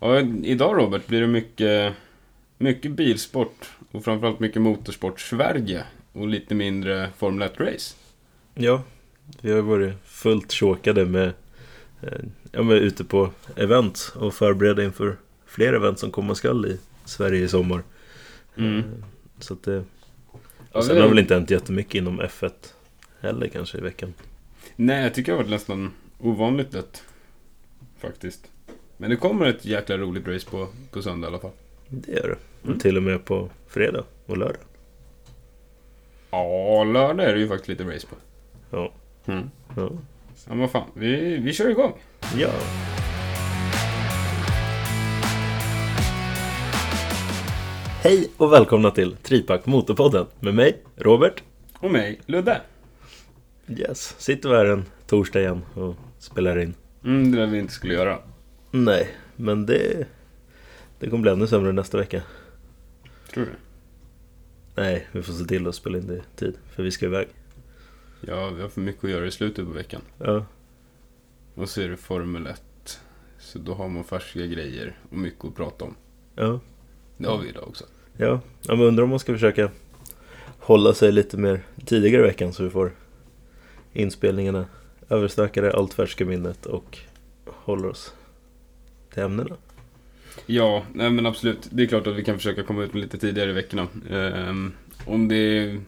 Ja, idag Robert blir det mycket, mycket bilsport och framförallt mycket motorsport-Sverige och lite mindre Formel 1-race. Ja, vi har varit fullt chokade med, eh, ja, med ute på event och förberedda inför fler event som komma skall i Sverige i sommar. Mm. Eh, Så att det, och sen har väl inte hänt jättemycket inom F1 heller kanske i veckan. Nej, jag tycker det har varit nästan ovanligt lätt. Faktiskt. Men det kommer ett jäkla roligt race på, på söndag i alla fall. Det gör det. Mm. Till och med på fredag och lördag. Ja, lördag är det ju faktiskt lite race på. Ja. Mm. Ja. Ja, men fan. Vi, vi kör igång. ja. Hej och välkomna till Tripack Motorpodden med mig, Robert. Och mig, Ludde. Yes, sitter vi här en torsdag igen och spelar in. Mm, det där vi inte skulle göra. Nej, men det, det kommer bli ännu sämre nästa vecka. Tror du? Nej, vi får se till att spela in det i tid, för vi ska iväg. Ja, vi har för mycket att göra i slutet på veckan. Ja, Och så är det Formel 1. Så då har man färska grejer och mycket att prata om. ja, Det har vi idag också. ja. ja men undrar om man ska försöka hålla sig lite mer tidigare i veckan så vi får inspelningarna överstökade, allt färska minnet och håller oss till ämnena. Ja, nej men absolut. Det är klart att vi kan försöka komma ut med lite tidigare i veckorna. Ehm, om, det är,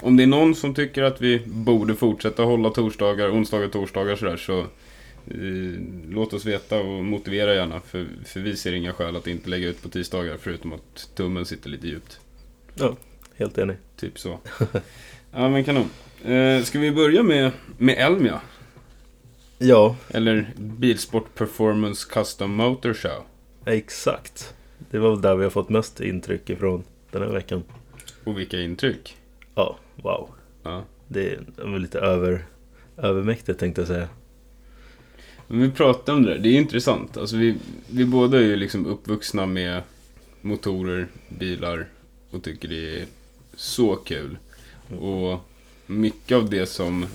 om det är någon som tycker att vi borde fortsätta hålla torsdagar, onsdagar och torsdagar sådär så eh, låt oss veta och motivera gärna. För, för vi ser inga skäl att inte lägga ut på tisdagar förutom att tummen sitter lite djupt. Ja, helt enig. Typ så. ja men kanon. Eh, ska vi börja med, med Elmia? Ja, Eller Bilsport Performance Custom Motor Show. exakt. Det var väl där vi har fått mest intryck ifrån den här veckan. Och vilka intryck. Ja, wow. Ja. Det är väl lite över, övermäktigt tänkte jag säga. Men vi pratar om det där, det är intressant. Alltså vi, vi båda är ju liksom uppvuxna med motorer, bilar och tycker det är så kul. Och mycket av det som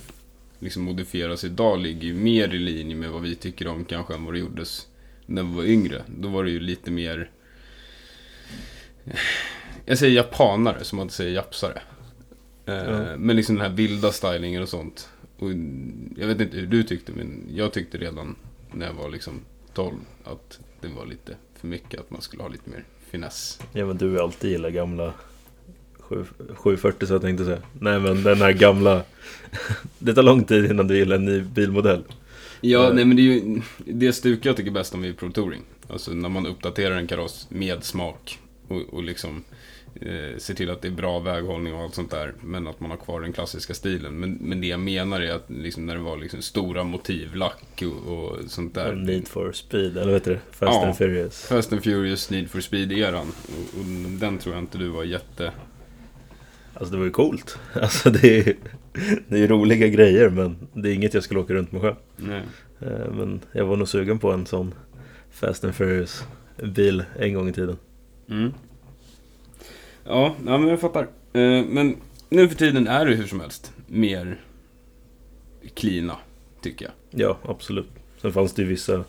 liksom modifieras idag ligger ju mer i linje med vad vi tycker om kanske än vad det gjordes när vi var yngre. Då var det ju lite mer... Jag säger japanare som man inte säger japsare. Ja. Men liksom den här vilda stylingen och sånt. Och jag vet inte hur du tyckte, men jag tyckte redan när jag var liksom 12 att det var lite för mycket, att man skulle ha lite mer finess. Ja men du har alltid gillat gamla 7- 740 så jag tänkte säga. Nej men den här gamla. det tar lång tid innan du gillar en ny bilmodell. Ja, Eh. nej men det är ju det stuk jag tycker bäst om vid Pro Touring. Alltså när man uppdaterar en kaross med smak och, och liksom eh, ser till att det är bra väghållning och allt sånt där. Men att man har kvar den klassiska stilen. Men, men det jag menar är att liksom när det var liksom stora motivlack och, och sånt där. Need for speed, eller vad heter det? Fast Ja. and Furious. Fast and Furious Need for Speed-eran. Och, och den tror jag inte du var jätte... Alltså det var ju coolt. Alltså det är, det är roliga grejer men det är inget jag skulle åka runt med själv. Nej. Eh, Men jag var nog sugen på en sån Fast and Furious bil en gång i tiden. Mm. Ja, ja, men jag fattar. Eh, Men nu för tiden är det hur som helst mer cleana, tycker jag. Ja, absolut. Sen fanns det ju vissa,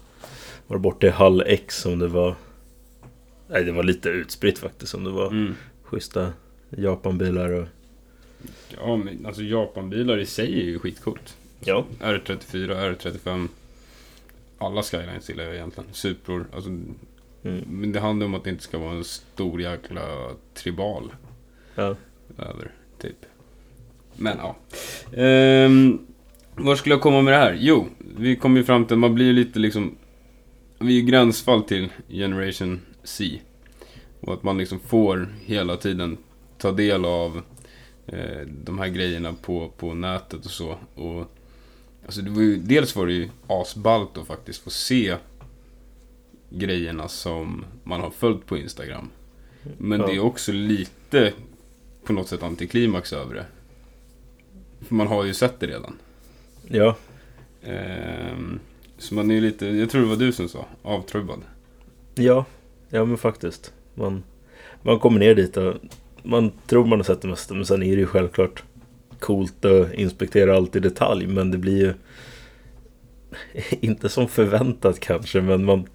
var borta i Hall X som det var, nej det var lite utspritt faktiskt som det var Mm. schyssta Japanbilar och Ja, men alltså Japanbilar i sig är ju skitcoolt. Ja. R34, R35. Alla Skylines gillar jag egentligen. Supror. Alltså, Mm. men det handlar om att det inte ska vara en stor jäkla tribal Ja, över, typ. Men ja. Ehm, var skulle jag komma med det här? Jo, vi kom ju fram till att man blir lite liksom... Vi är ju gränsfall till Generation C. Och att man liksom får hela tiden ta del av eh, de här grejerna på, på nätet och så. Och, alltså det var ju, dels var det ju asballt att faktiskt få se grejerna som man har följt på Instagram. Men Ja. det är också lite på något sätt antiklimax över det. För man har ju sett det redan. ja, Ehm, så man är lite, jag tror det var du som sa, avtrubbad. ja, ja men faktiskt. Man, man kommer ner dit och man tror man har sett det mesta men sen är det ju självklart coolt att inspektera allt i detalj men det blir ju inte som förväntat kanske men man,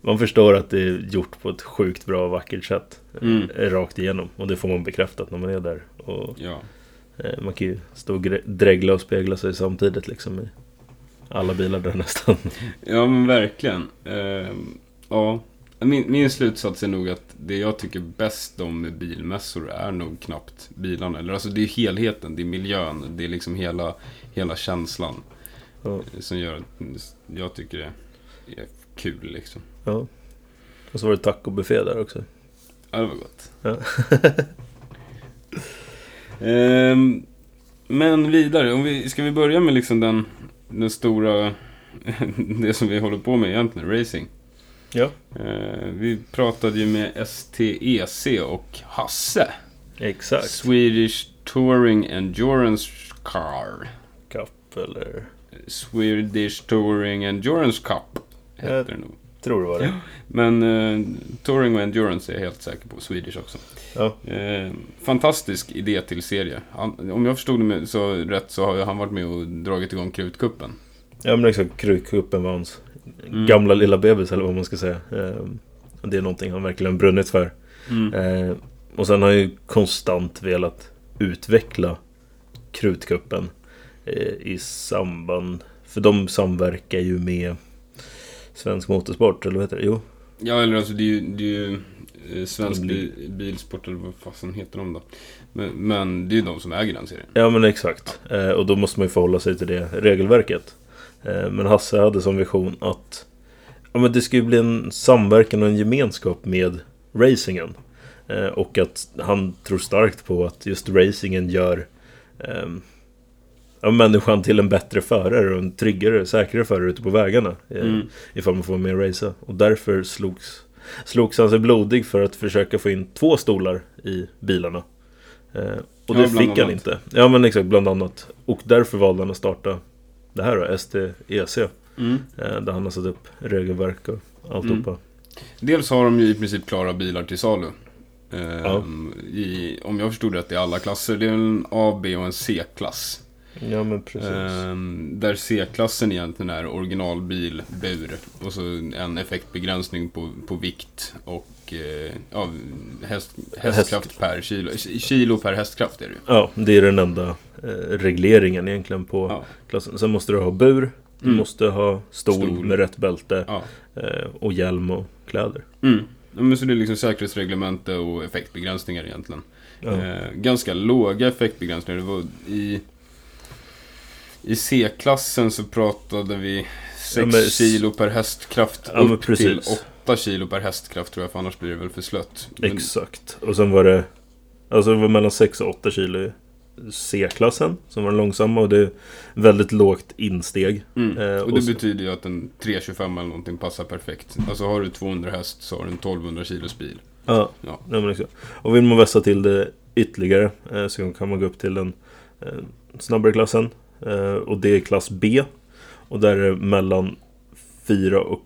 man förstår att det är gjort på ett sjukt bra och vackert sätt. Mm. eh, Rakt igenom. Och det får man bekräftat när man är där. Och Ja. eh, man kan ju stå och dregla och spegla sig samtidigt liksom i alla bilar där nästan. Ja men verkligen. Ehm, ja. Min, min slutsats är nog att det jag tycker bäst om med bilmässor är nog knappt bilarna. Eller alltså det är helheten, det är miljön, det är liksom hela, hela känslan. Ja. Som gör att jag tycker det är kul liksom. ja. Och så var det tacobuffé där också. Ja, det var gott. Ja. Ehm, men vidare, om vi, ska vi börja med liksom den, den stora, det som vi håller på med egentligen, racing. Ja. Eh, vi pratade ju med STEC och Hasse. Exakt. Swedish Touring Endurance Car. Cup eller... Swedish Touring Endurance Cup. Heter Ja. det nog. Tror det var det. Men eh, Touring och Endurance är jag helt säker på. Swedish också. Ja. Eh, fantastisk idé till serie. Han, om jag förstod det så rätt så har han varit med och dragit igång Krutkuppen. Ja men exakt, Krutkuppen var hans Mm. gamla lilla bebis eller vad man ska säga. Ehm, det är någonting han verkligen brunnit för. Mm. Ehm, och sen har han ju konstant velat utveckla Krutkuppen eh, i samband... För de samverkar ju med Svensk Motorsport, eller vad heter det? Jo, Ja, eller alltså det är ju, det är ju eh, Svensk De blir- bi, Bilsport, eller vad fasen heter de då? Men, men det är ju de som äger den serien. Ja men exakt. Eh, och då måste man ju förhålla sig till det regelverket. Eh, men Hasse hade som vision att ja, men det ju bli en samverkan och en gemenskap med racingen. Eh, och att han tror starkt på att just racingen gör ehm, ja, människan till en bättre förare och en tryggare, säkrare förare ute på vägarna. Eh, Mm. Ifall man får med och racea. Och därför slogs, slogs han sig blodig för att försöka få in två stolar i bilarna. Och Ja, det bland fick han annat. inte. Ja men exakt, bland annat. Och därför valde han att starta det här då, STEC. Mm. Eh, där han har satt upp regelverk och alltihopa. Dels har de ju i princip klara bilar till salu. Ehm, Ja. i, om jag förstod rätt i alla klasser. Det är en A, B och en C-klass. Ja men precis. Ehm, där C-klassen egentligen är originalbil, bur och så en effektbegränsning på, på vikt och eh, ja, häst, hästkraft per kilo. Kilo per hästkraft är det ju. Ja, det är den enda eh, regleringen egentligen på Ja. klassen. Sen måste du ha bur, du Mm. måste ha stol, Stol. med rätt bälte Ja. eh, och hjälm och kläder. Mm. Ja, men så det är liksom säkerhetsreglemente och effektbegränsningar egentligen. Eh, ganska låga effektbegränsningar. Det var i, I C-klassen så pratade vi 6 Ja, kilo per hästkraft Ja, upp till 8 kilo per hästkraft tror jag, för annars blir det väl för slött. Men- Exakt. Och sen var det Alltså det var mellan 6 och 8 kilo C-klassen som var den långsamma och det är väldigt lågt insteg. Mm. Eh, och och det så- betyder ju att en 325 eller någonting passar perfekt. Alltså har du 200 häst så har du en 1200 kilos bil. Ja, Ja. nej, men exakt. Och vill man vässa till det ytterligare eh, så kan man gå upp till den eh, snabbare klassen. Eh, och det är klass B. Och där är det mellan 4 och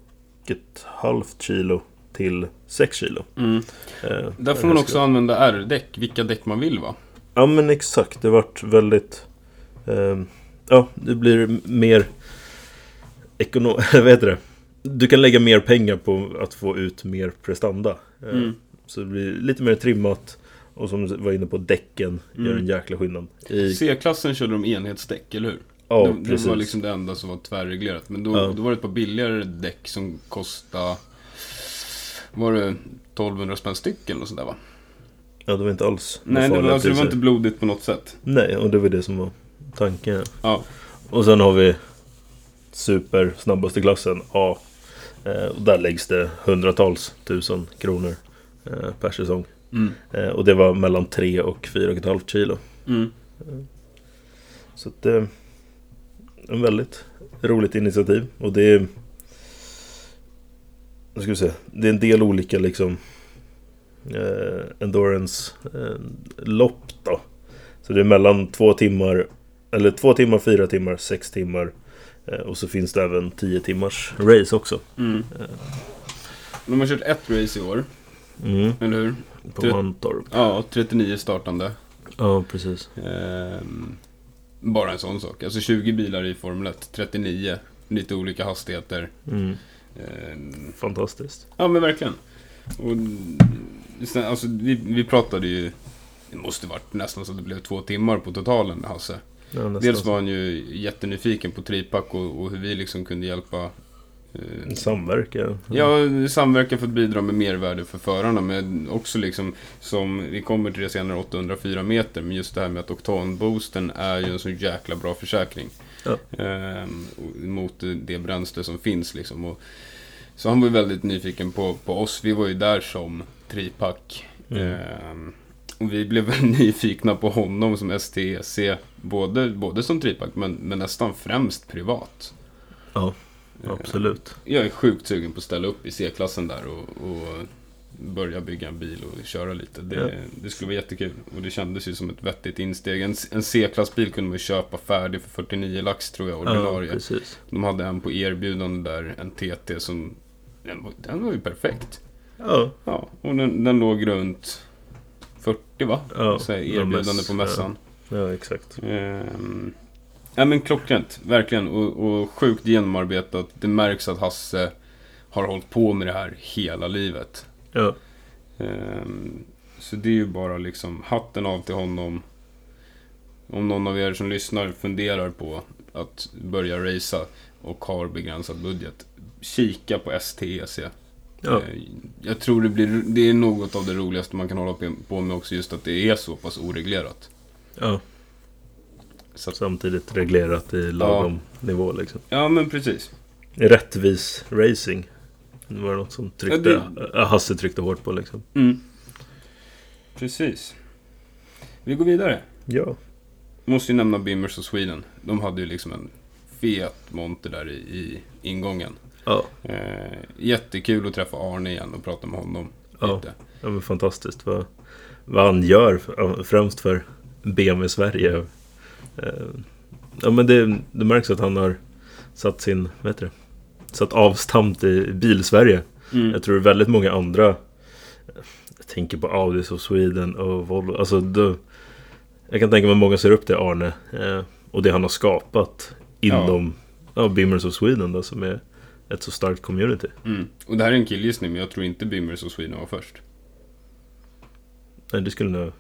ett halvt kilo till 6 kilo. Mm. Eh, Där får man också använda R-däck, vilka däck man vill va? Ja men exakt, det vart väldigt... ehm, ja, det blir mer... Ekonom... vad heter det? Du kan lägga mer pengar på att få ut mer prestanda. Eh, Mm. Så det blir lite mer trimmat. Och som du var inne på, däcken gör Mm. en jäkla skillnad. I... C-klassen körde de enhetsdäck, eller hur? Ja, det, det precis. var liksom det enda som var tvärreglerat. Men då, Ja. då var det ett par billigare däck som kostade... Var det 1200 spänn styck eller något sånt där va? Ja, det var inte alls Nej, det var, alltså, det var inte blodigt på något sätt. Nej, och det var det som var tanken. Ja. Och sen har vi super snabbaste klassen A. Eh, och där läggs det hundratals tusen kronor eh, per säsong. Mm. Eh, och det var mellan 3 och 4,5 kilo. Mm. Så att det är en väldigt roligt initiativ. Och det är... Vad ska vi säga? Det är en del olika liksom... Eh, endurance eh, då. Så det är mellan två timmar... Eller två timmar, fyra timmar, sex timmar. Eh, och så finns det även 10 timmars race också. Mm. De har kört ett race i år, Mm. eller hur? På Mantorp. Ja, 39 startande. Ja, precis. Ehm, bara en sån sak. Alltså 20 bilar i Formel 1, 39. Lite olika hastigheter. Mm. Eh, Fantastiskt. Ja men verkligen. Och, sen, alltså, vi, vi pratade ju, det måste varit nästan så att det blev två timmar på totalen med Hasse. Ja, Dels var han ju jättenyfiken på Tripack och, och hur vi liksom kunde hjälpa Samverka. Ja, samverka för att bidra med mervärde för förarna. Men också liksom, som vi kommer till det senare, 804 meter. Men just det här med att oktanboosten är ju en så jäkla bra försäkring. Ja. Och- mot det bränsle som finns liksom. Och, så han var ju väldigt nyfiken på, på oss. Vi var ju där som tripack. Mm. Ehm, och vi blev väl nyfikna på honom som STEC. Både, både som tripack men, men nästan främst privat. Ja, absolut. jag är sjukt sugen på att ställa upp i C-klassen där och, och börja bygga en bil och köra lite. Det, Ja. det skulle vara jättekul. Och det kändes ju som ett vettigt insteg. En, en C-klassbil kunde man ju köpa färdig för 49 lax tror jag, Ja, ordinarie. precis. De hade en på erbjudande där, en TT som... Den var, den var ju perfekt. Ja, Ja, och den, den låg runt 40 va? Ja, Så erbjudande på mässan. ja exakt. Ehm, ja men klockrent, verkligen. Och, och sjukt genomarbetat. Det märks att Hasse har hållit på med det här hela livet. Ja, Ehm, så det är ju bara liksom hatten av till honom. Om någon av er som lyssnar funderar på att börja racea och har begränsad budget. Kika på STEC. ja, Eh, Jag tror det, blir, det är något av det roligaste man kan hålla på med också, just att det är så pass oreglerat. ja. Så Samtidigt reglerat i lagom nivå liksom. ja, men precis. Rättvis racing. Det var något som tryckte, Ja, äh, Hasse tryckte hårt på liksom. Mm. Precis. Vi går vidare. Ja, Måste ju nämna Bimmers och Sweden. De hade ju liksom en fet monter där i, i ingången. ja, Eh, jättekul att träffa Arne igen och prata med honom Ja. lite. ja men fantastiskt. Vad, vad han gör främst för BMW Sverige. Eh, Ja men det, det märks att han har satt sin, vad heter det? Satt avstamp i Bilsverige. Mm. Jag tror väldigt många andra Jag tänker på Audis of Sweden och Volvo Alltså då, Jag kan tänka mig att många ser upp till Arne eh, Och det han har skapat Inom ja. Bimmers of Sweden då som är Ett så starkt community Mm. Och det här är en killgissning, men jag tror inte Bimmers och Sweden var först. Nej det skulle nog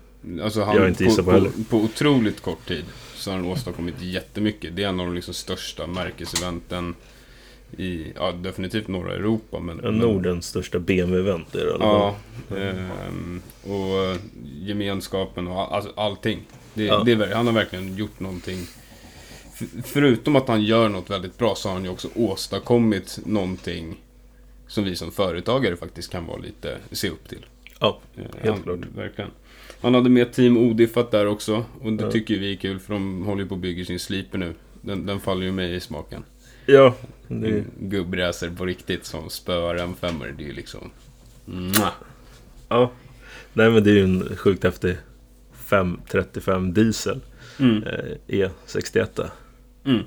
Alltså Jag inte gissat på heller. på, på otroligt kort tid så har han åstadkommit jättemycket. Det är en av de liksom största märkeseventen i, ja definitivt norra Europa. Men, ja, Nordens största BMW-event är det Ja, ehm, och eh, gemenskapen och all, alltså allting. Det, Ja. det han har verkligen gjort någonting. Förutom att han gör något väldigt bra så har han ju också åstadkommit någonting som vi som företagare faktiskt kan vara lite, se upp till. Ja, Eh, helt han, klart. Verkligen. Han hade med Team Odiffat där också. Och det Ja. tycker vi är kul för de håller ju på och bygger sin Sleeper nu. Den, den faller ju mig i smaken. ja det, En Gubbracer på riktigt som spöar en femmer. Det är ju liksom... Mwah. ja. Nej men det är ju en sjukt häftig 535 diesel Mm. eh, E61 Mm.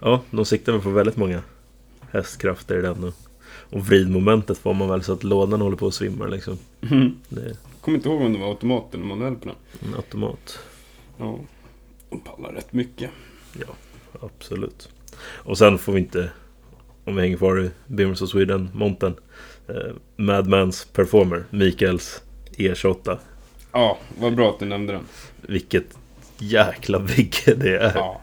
Ja, de siktar väl på väldigt många hästkrafter i den. Och, och vridmomentet får man väl så att lådan håller på att svimma liksom. Mm. Det Kommer inte ihåg om det var automat eller manuell på den. en automat. Ja. De pallar rätt mycket. Absolut. Och sen får vi inte, om vi hänger kvar i Bimmers of Sweden-monten, eh, Madmans Performer, Mikaels E28. Ja, vad bra att du nämnde den. Vilket jäkla bygge det är. Ja.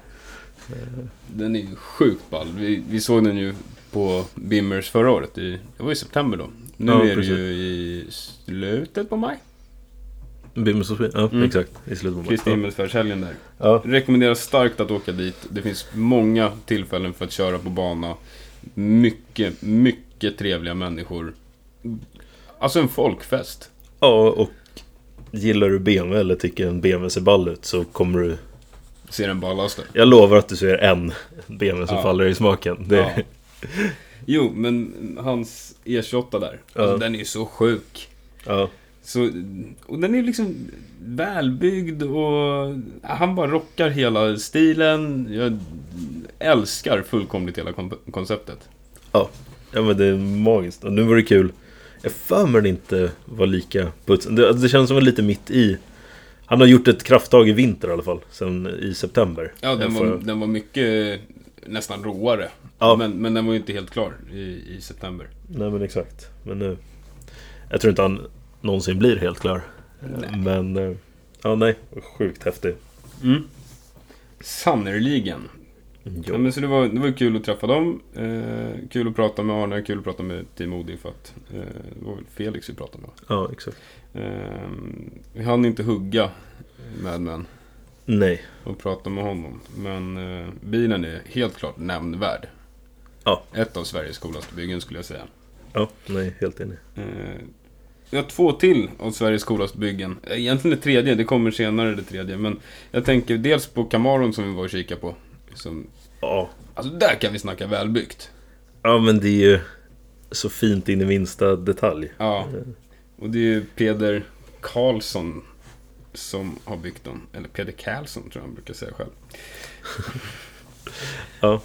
Den är ju sjukt ball. Vi, vi såg den ju på Bimmers förra året. I, det var i september då. Nu Ja, är precis. det ju i slutet på maj. Bimmers of Sweden, ja Mm. exakt. I slutet på Kristi himmelsfärdshelgen där. Ja, Rekommenderar starkt att åka dit. Det finns många tillfällen för att köra på bana. Mycket, mycket trevliga människor. Alltså en folkfest. ja, och gillar du BMW eller tycker en BMW ser ball ut så kommer du... Ser den ballaste. Jag lovar att du ser en BMW som Ja. faller i smaken. Det, Ja. Jo, men hans E28 där. Ja. Alltså, den är ju så sjuk. ja. Så, och den är liksom välbyggd och han bara rockar hela stilen. Jag älskar fullkomligt hela kon- konceptet. Ja, men det är magiskt. Och nu var det kul. Jag för mig inte var lika putsad. Det, det känns som en lite mitt i. Han har gjort ett krafttag i vinter i alla fall. Sen i september. Ja, den var, den var mycket nästan råare. Ja. Men, men den var ju inte helt klar i, i september. Nej men exakt. Men nu... Jag tror inte han någonsin blir helt klar. Nej. Men... eh, Ja nej, sjukt häftig. Mm. Sannerligen. Ja, Jo. men så det var, det var kul att träffa dem. Eh, kul att prata med Arne, kul att prata med Team Odi för att eh, det var väl Felix vi pratade med. Ja, exakt. Eh, vi hann inte hugga med män Nej. och prata med honom. Men eh, bilen är helt klart nämnvärd. Ja. Ett av Sveriges coolaste byggen skulle jag säga. Ja, nej, helt enig. Vi har två till av Sveriges coolaste byggen. Eh, Egentligen det tredje, det kommer senare det tredje. Men jag tänker dels på Camaron som vi var och kikade på. Som, Ja. alltså där kan vi snacka välbyggt. Ja men det är ju så fint in i minsta detalj. Ja. Och det är ju Peder Karlsson som har byggt dem. Eller Peder Karlsson tror jag han brukar säga själv. Ja.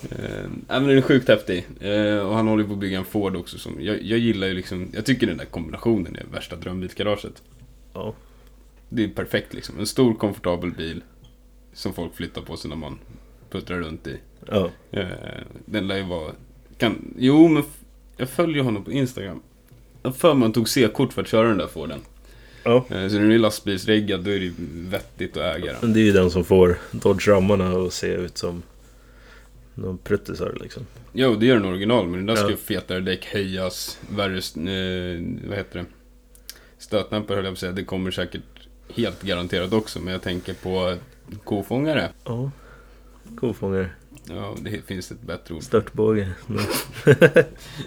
Men den är sjukt häftig. Eh, och han håller på att bygga en Ford också. Som, jag, jag gillar ju liksom, jag tycker den där kombinationen är värsta drömbilsgaraget. Ja. Det är perfekt liksom. En stor komfortabel bil. Som folk flyttar på sig när man puttrar runt i. Ja. Eh, den lär ju vara... Kan, jo, men jag följer honom på Instagram. Jag för mig han tog C-kort för att köra den där Forden. Ja. Så när den är lastbilsreggad, då är det ju vettigt att äga den. Men det är ju den som får Dodge-rammarna att se ut som någon pruttisar liksom. Jo, det gör den original, men den där ska Ja. ju fetare däck, höjas, värre... Eh, vad heter det? Stötdämpare höll jag på att säga. Det kommer säkert helt garanterat också, men jag tänker på kofångare. Ja. Kofångare. Ja, det finns ett bättre ord. Störtbåge.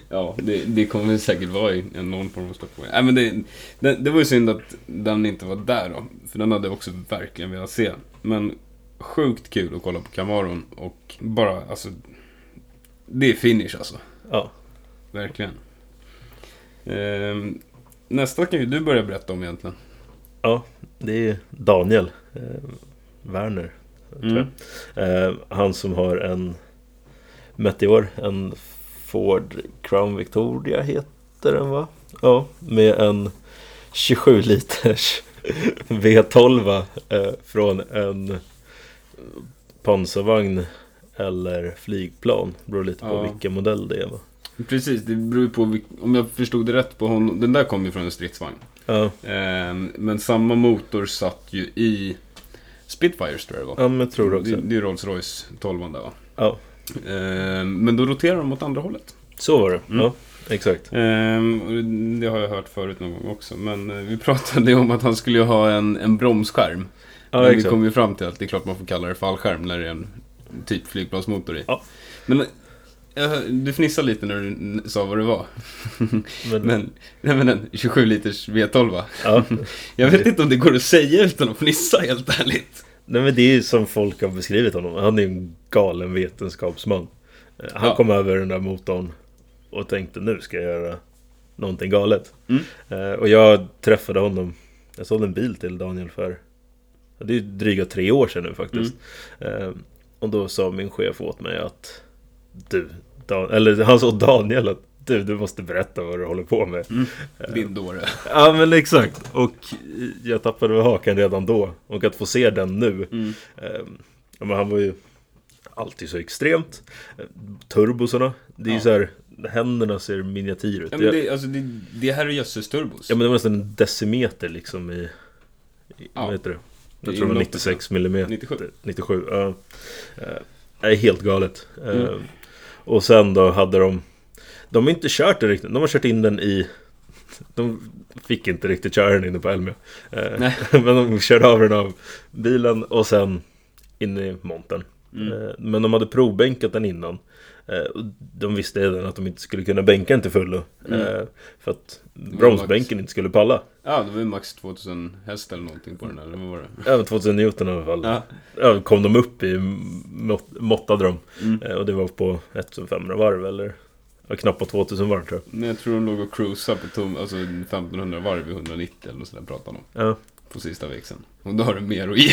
Ja, det, det kommer säkert vara i någon form av stötbåge. Nej, men det, det, det var ju synd att den inte var där då. För den hade jag också verkligen velat se. Men sjukt kul att kolla på Camaron och bara, alltså... Det är finish alltså. Ja. Verkligen. Ehm, nästa kan ju du börja berätta om egentligen. Ja. Det är Daniel. Eh, Werner. Mm. Eh, han som har en Meteor, en Ford Crown Victoria heter den va? Ja, med en 27 liters V12 eh, från en pansarvagn eller flygplan. Beror lite på Ja. vilken modell det är va? Precis, det beror på om jag förstod det rätt på honom. Den där kom ju från en stridsvagn. Ja, Ehm, men samma motor satt ju i Spitfires tror jag det var. ja men jag tror det också. Det, det är Rolls Royce 12 där va? Ja, Ehm, men då roterar de åt andra hållet. så var det. Mm. Ja, exakt. Ehm, det har jag hört förut någon gång också. Men eh, vi pratade om att han skulle ha en, en bromsskärm. Ja, men vi kom ju fram till att det är klart man får kalla det fallskärm när det är en typ flygplansmotor i. Ja. Men eh, du fnissade lite när du sa vad det var. Men, Men, nej, men en 27 liters V12 va? ja. Jag vet inte om det går att säga utan att fnissa helt ärligt. Nej men det är ju som folk har beskrivit honom. Han är en galen vetenskapsman. Eh, Han Ja. kom över den där motorn och tänkte nu ska jag göra någonting galet. Mm. Eh, Och jag träffade honom. Jag sålde en bil till Daniel för det är dryga tre år sedan nu faktiskt. Mm. Eh, Och då sa min chef åt mig att du, Dan, eller han sa Daniel att du, du måste berätta vad du håller på med. Din dåre. Ja men exakt. Och jag tappade väl hakan redan då. Och att få se den nu. Mm. Ehm, ja, men han var ju alltid så extremt. Turbosarna. Det är ju Ja. så här. Händerna ser miniatyr ut. Ja, men det, alltså, det, det här är jösses turbos. Ja men det var nästan en decimeter liksom i... i Ja. Vad heter det? Jag tror det var inloppet, 96 millimeter. 97. 97. Ja. Eh, Det är helt galet. Eh, Mm. Och sen då hade de... De har inte kört den riktigt. De har kört in den i... De fick inte riktigt köra den inne på Elmia. Eh, Nej. Men de körde av den av bilen och sen in i montern. Mm. Eh, Men de hade provbänkat den innan. Eh, De visste redan att de inte skulle kunna bänka den till fullo. Mm. eh, För att bromsbänken inte skulle palla. Ja, det var ju max 2000 häst eller någonting på den där, eller vad var det? Över 2000 Newton i alla fall. Ja. Ja, kom de upp i mått, måttade de. Mm. Eh, Och det var på 1500 varv eller ja, knappt på 2000 varv tror jag. Men jag tror de låg och cruisade på tom, alltså 1500 varv i 190 eller något sådär pratade de om. Ja, På sista växeln. Och då har du mer att ge.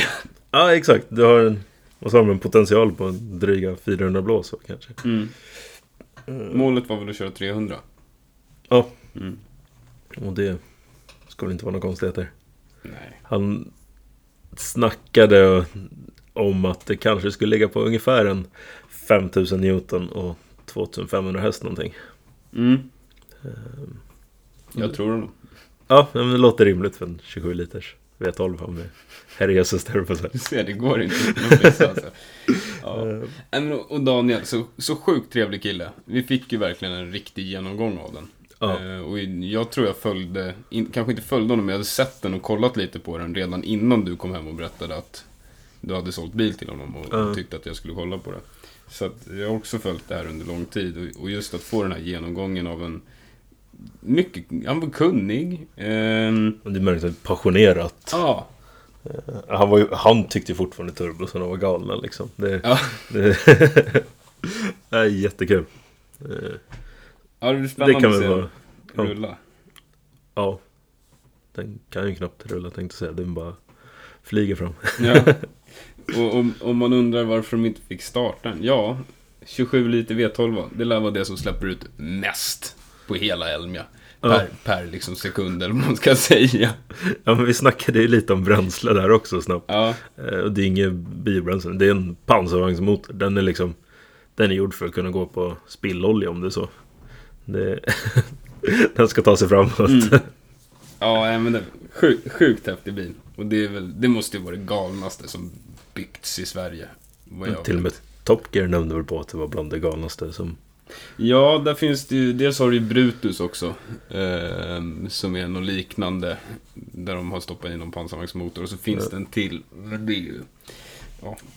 ja exakt. Du har en, och så har de en potential på en dryga 400 blås kanske. Mm. Målet var väl att köra 300? Ja. Mm. Och det väl inte vara några konstigheter. Nej. Han snackade om att det kanske skulle ligga på ungefär en 5000 Newton och 2500 häst någonting. Mm. Ehm, Jag tror det nog. Ja, men det låter rimligt för en 27 liters V12 om det Herre Jesus där på sig. Du ser, det går inte. alltså. Ja. Men, och Daniel, så, så sjukt trevlig kille. Vi fick ju verkligen en riktig genomgång av den. Ja. Eh, och jag tror jag följde, in, kanske inte följde honom, men jag hade sett den och kollat lite på den redan innan du kom hem och berättade att du hade sålt bil till honom och, Ja. tyckte att jag skulle kolla på det. Så jag har också följt det här under lång tid och just att få den här genomgången av en mycket, han var kunnig. Och det märks att passionerat. ja, Han, var ju, han tyckte fortfarande turbosarna var galna liksom. Det, ja. det, det är jättekul. Eh, ja, det blir Det spännande kan att se ja. rulla. Ja. Den kan ju knappt rulla tänkte jag säga. Den bara flyger fram. Ja. Och om, om man undrar varför de inte fick starta den. Ja, 27 liter V12, det lär vara det som släpper ut mest på hela Elmia. Ja. Per, per liksom sekund, eller vad man ska säga. Ja men vi snackade ju lite om bränsle där också snabbt. Ja, Eh, Och det är inget biobränsle. Det är en pansarvagnsmotor. Den är liksom Den är gjord för att kunna gå på spillolja om det är så. Det, den ska ta sig framåt. Mm. ja men det är sjukt, sjukt häftig bil. Och det, är väl, det måste ju vara det galnaste som byggts i Sverige. Till och med. Top Gear nämnde väl på att det var bland det galnaste som... Ja, där finns det ju, dels har du Brutus också. ehm, som är något liknande. Där de har stoppat in någon pansarvagnsmotor. Och så finns Ja. det en till. Det är ju...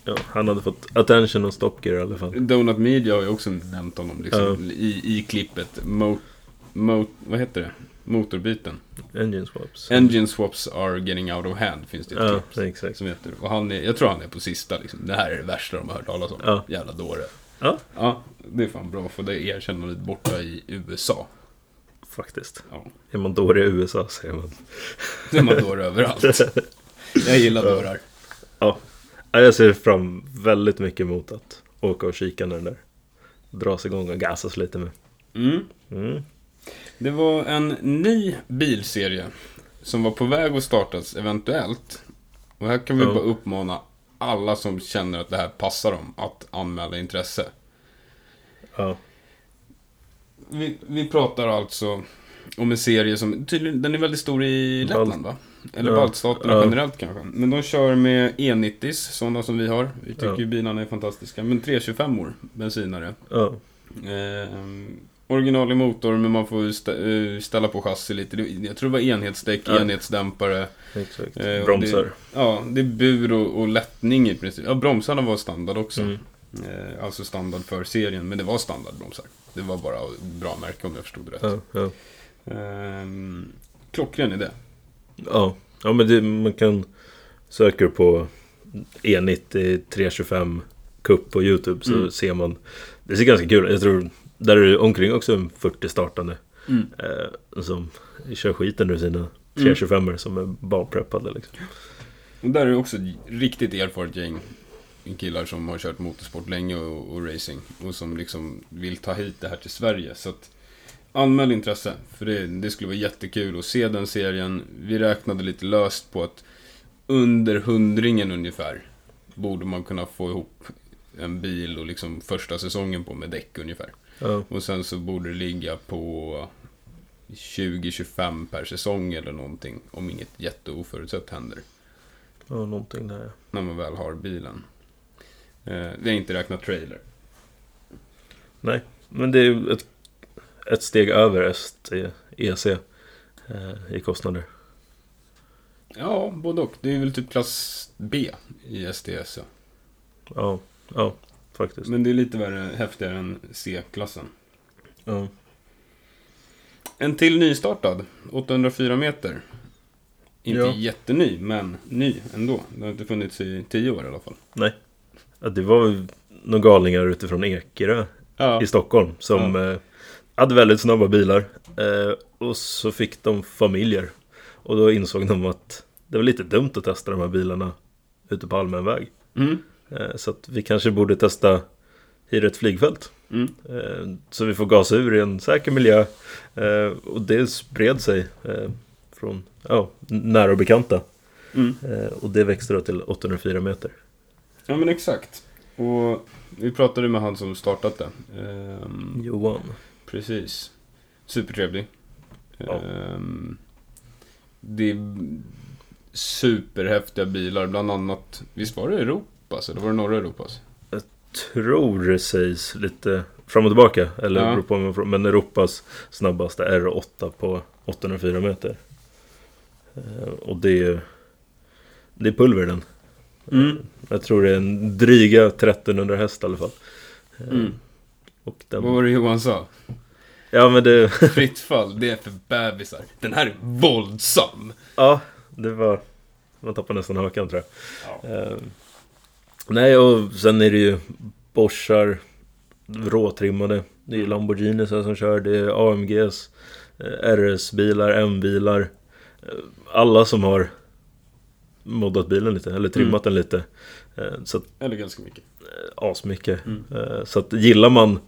Ja, han hade fått attention och Top Gear i alla fall. Donut Media har ju också nämnt honom liksom, i, i klippet. Mo, mo, vad heter det? Motorbyten. Engine swaps. Engine swaps are getting out of hand finns det ett Ja, klipp exakt. som heter. Och han är, jag tror han är på sista liksom. Det här är det värsta de har hört talas om. Ja. Jävla dåre. Ja, Ja, det är fan bra för det erkännandet borta i USA. faktiskt. Ja, Är man dålig i USA säger man. det är man dåre överallt. Jag gillar dårar. Ja, jag ser fram väldigt mycket emot att åka och kika när den där dras igång och gasas lite med. Mm. Mm. Det var en ny bilserie som var på väg att startas eventuellt. Och här kan vi Ja. bara uppmana alla som känner att det här passar dem att anmäla intresse. Ja, Vi, vi pratar alltså om en serie som tydligen, den är väldigt stor i Lettland va? Eller Ja. baltstaterna Ja. generellt kanske. Men de kör med E90s, sådana som vi har. Vi tycker Ja. ju bilarna är fantastiska. Men 325 år bensinare. ja, Eh, originalig motor, men man får stä- eh, ställa på chassi lite. Jag tror det var enhetsdäck, Ja. enhetsdämpare. exakt. Eh, Bromsar. Det, ja, det är bur och, och lättning i princip. Ja, bromsarna var standard också. Mm. Eh, alltså standard för serien, men det var standardbromsar. Det var bara bra märke om jag förstod det rätt. Ja, ja. Ehm, klockren idé. ja. ja men det, man kan söka på E90 325 Cup på YouTube så Mm. ser man. Det ser ganska kul ut. Jag tror där är det omkring också en 40 startande. Mm. Eh, som kör skiten ur sina 325 som är barnpreppade liksom. Och där är det också ett riktigt erfaret gäng killar som har kört motorsport länge och, och racing. Och som liksom vill ta hit det här till Sverige. Så att anmäl intresse. För det, det skulle vara jättekul att se den serien. Vi räknade lite löst på att under hundringen ungefär borde man kunna få ihop en bil och liksom första säsongen på med däck ungefär. Ja, Och sen så borde det ligga på 20-25 per säsong eller någonting. Om inget jätteoförutsett händer. ja någonting där ja. När man väl har bilen. Eh, vi har inte räknat trailer. Nej, men det är ju ett, ett steg över EC eh, i kostnader. Ja, både och. Det är väl typ klass B i STS. Ja. Ja, ja, faktiskt. Men det är lite värre, häftigare än C-klassen. Ja, En till nystartad, 804 meter. Inte Ja. jätteny, men ny ändå. Det har inte funnits i 10 år i alla fall. nej. Ja, det var ju några galningar utifrån Ekerö Ja, i Stockholm som eh, hade väldigt snabba bilar. Eh, och så fick de familjer. Och då insåg de att det var lite dumt att testa de här bilarna ute på allmän väg. mm, så att vi kanske borde testa i ett flygfält. mm. Eh, Så vi får gasa ur i en säker miljö. Eh, Och det spred sig eh, från ja, nära och bekanta. Mm. Eh, Och det växte då till 804 meter. Ja men exakt. Och vi pratade med han som startat det. Ehm, Johan. precis. Supertrevlig. Ja. Ehm, det är superhäftiga bilar, bland annat. Visst var det Europas? Eller var det norra Europas? Tror det sägs lite fram och tillbaka. Eller Ja. på Men Europas snabbaste R8 på 804 meter. Eh, Och det är Det är pulver den. Mm. Jag tror det är en dryga 1300 häst i alla fall. Eh, Mm. Och den... Vad var det Johan sa? Ja men det... Fritt fall, det är för bebisar. Den här är våldsam! ja, det var... Man tappar nästan hakan tror jag. Ja. Eh, nej, och sen är det ju Boschar råtrimmade. Det är Lamborghini som kör, det är AMGs, eh, RS-bilar, M-bilar. Eh, alla som har moddat bilen lite, eller trimmat den lite. Eh, så att, Eller ganska mycket. asmycket. Mm. Så att gillar man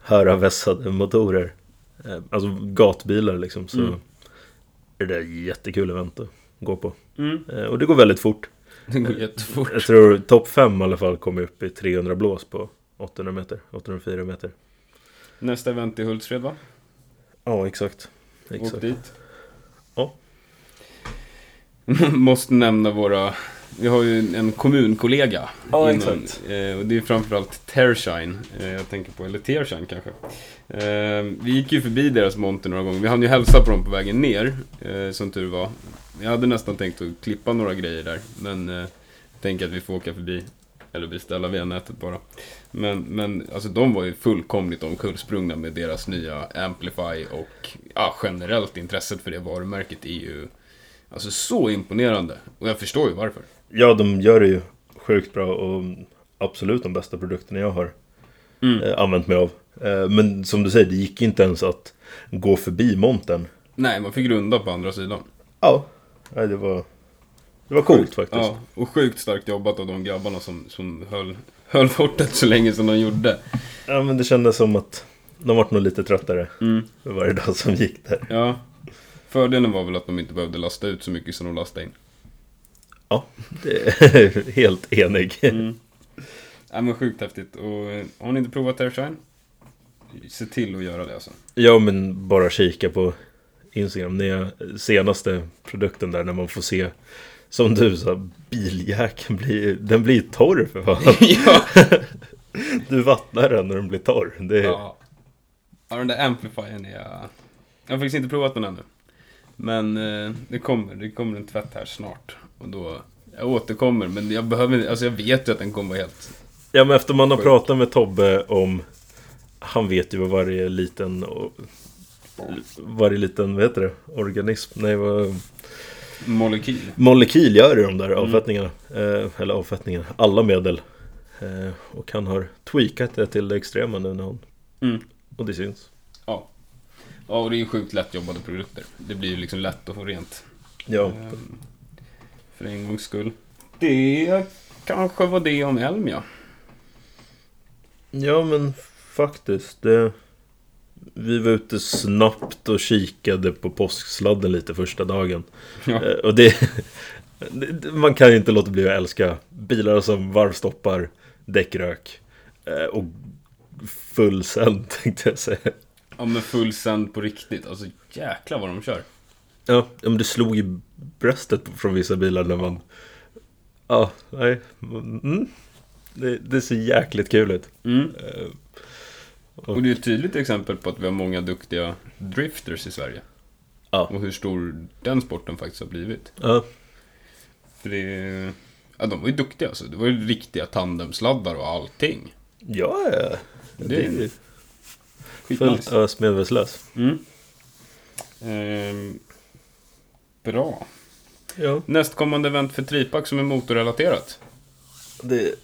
höra vässade motorer, alltså gatbilar liksom, så Mm. är det ett jättekul event att gå på. Mm. Och det går väldigt fort. Det går jättefort. Jag tror topp 5 i alla fall kommer upp i 300 blås på 800 meter, 804 meter. Nästa event i Hultsfred va? Ja, exakt. Åk exakt. dit. Ja. Måste nämna våra... Vi har ju en kommunkollega. Ja, inom- exakt. Eh, och det är framförallt Tearshine. Eh, jag tänker på. Eller Tearshine kanske. Eh, vi gick ju förbi deras monter några gånger. Vi hann ju hälsa på dem på vägen ner. Eh, som tur var. Jag hade nästan tänkt att klippa några grejer där. Men eh, tänker att vi får åka förbi. Eller beställa via nätet bara. Men, men alltså de var ju fullkomligt omkullsprungna med deras nya Amplify och ja, generellt intresset för det varumärket är ju alltså så imponerande. Och jag förstår ju varför. Ja, de gör det ju sjukt bra och absolut de bästa produkterna jag har Mm. eh, använt mig av. Eh, men som du säger, det gick inte ens att gå förbi montern. Nej, man fick runda på andra sidan. Ja, Nej, det var, det var coolt faktiskt. Ja, och sjukt starkt jobbat av de grabbarna som, som höll, höll fortet så länge som de gjorde. Ja, men det kändes som att de vart nog lite tröttare Mm. för varje dag som gick där. Ja. Fördelen var väl att de inte behövde lasta ut så mycket som de lastade in. Ja, det är helt enig. Mm. Ja, men sjukt häftigt. Och eh, har ni inte provat Airshine? Se till att göra det alltså. Ja, men bara kika på Instagram. Nya senaste produkten där när man får se som du sa, biljäkeln blir, den blir torr för fan. ja. Du vattnar den när den blir torr. Det är, ja. Ja, den där amplifiern är... Jag har faktiskt inte provat den ännu. Men eh, det kommer, det kommer en tvätt här snart. Och då... Jag återkommer, men jag behöver alltså jag vet ju att den kommer vara helt... Ja, men efter man har pratat med Tobbe om Han vet ju vad varje liten och- Varje liten, vad heter det? Organism? Nej, vad Molekyl. Molekyl gör i de där Mm. avfettningarna eh, Eller avfettningarna, alla medel eh, Och han har tweakat det till det extrema nu när han Mm. Och det syns. Ja, och det är ju sjukt lätt jobbade produkter. Det blir ju liksom lätt att få rent. Ja, Ehm, För en gångs skull. Det kanske var det om Elm, ja. ja men faktiskt det, Vi var ute snabbt och kikade på påsksladden lite första dagen ja. Eh, Och det, det- Man kan ju inte låta bli att älska bilar som varvstoppar, däckrök eh, och full sänd tänkte jag säga. Ja, men full sänd på riktigt. Alltså jäklar vad de kör. Ja, men det slog i bröstet från vissa bilar när man... Ja, nej. Mm. Det, det ser jäkligt kul ut. Mm. Eh, Och det är ett tydligt exempel på att vi har många duktiga drifters i Sverige. Ja. Och hur stor den sporten faktiskt har blivit. Ja, För det... Ja, de var ju duktiga alltså. Det var ju riktiga tandemsladdar och allting. ja, ja. Det Det är Skitnice. fullt ös medvetslös. Mm. Ehm, bra. Ja. Nästkommande event för Tripack som är motorrelaterat. Det är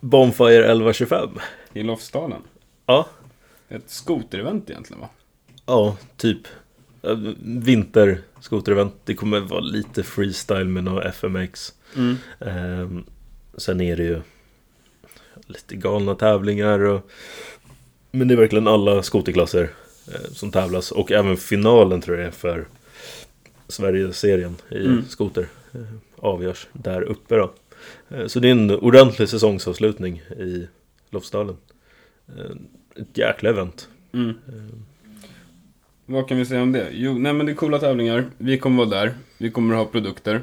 Bonfire 1125. I Lofsdalen. Ja. Ett skoterevent egentligen va? Ja, typ. Vinterskoterevent. Det kommer vara lite freestyle med några FMX. Mm. Ehm, sen är det ju lite galna tävlingar. Och, men det är verkligen alla skoterklasser eh, som tävlas. Och även finalen tror jag är för Sverigeserien i Mm. skoter. Eh, avgörs där uppe då. Eh, Så det är en ordentlig säsongsavslutning i Lofsdalen. Ett jäkla event. Mm. Vad kan vi säga om det? Jo, nej men det är coola tävlingar. Vi kommer vara där. Vi kommer ha produkter.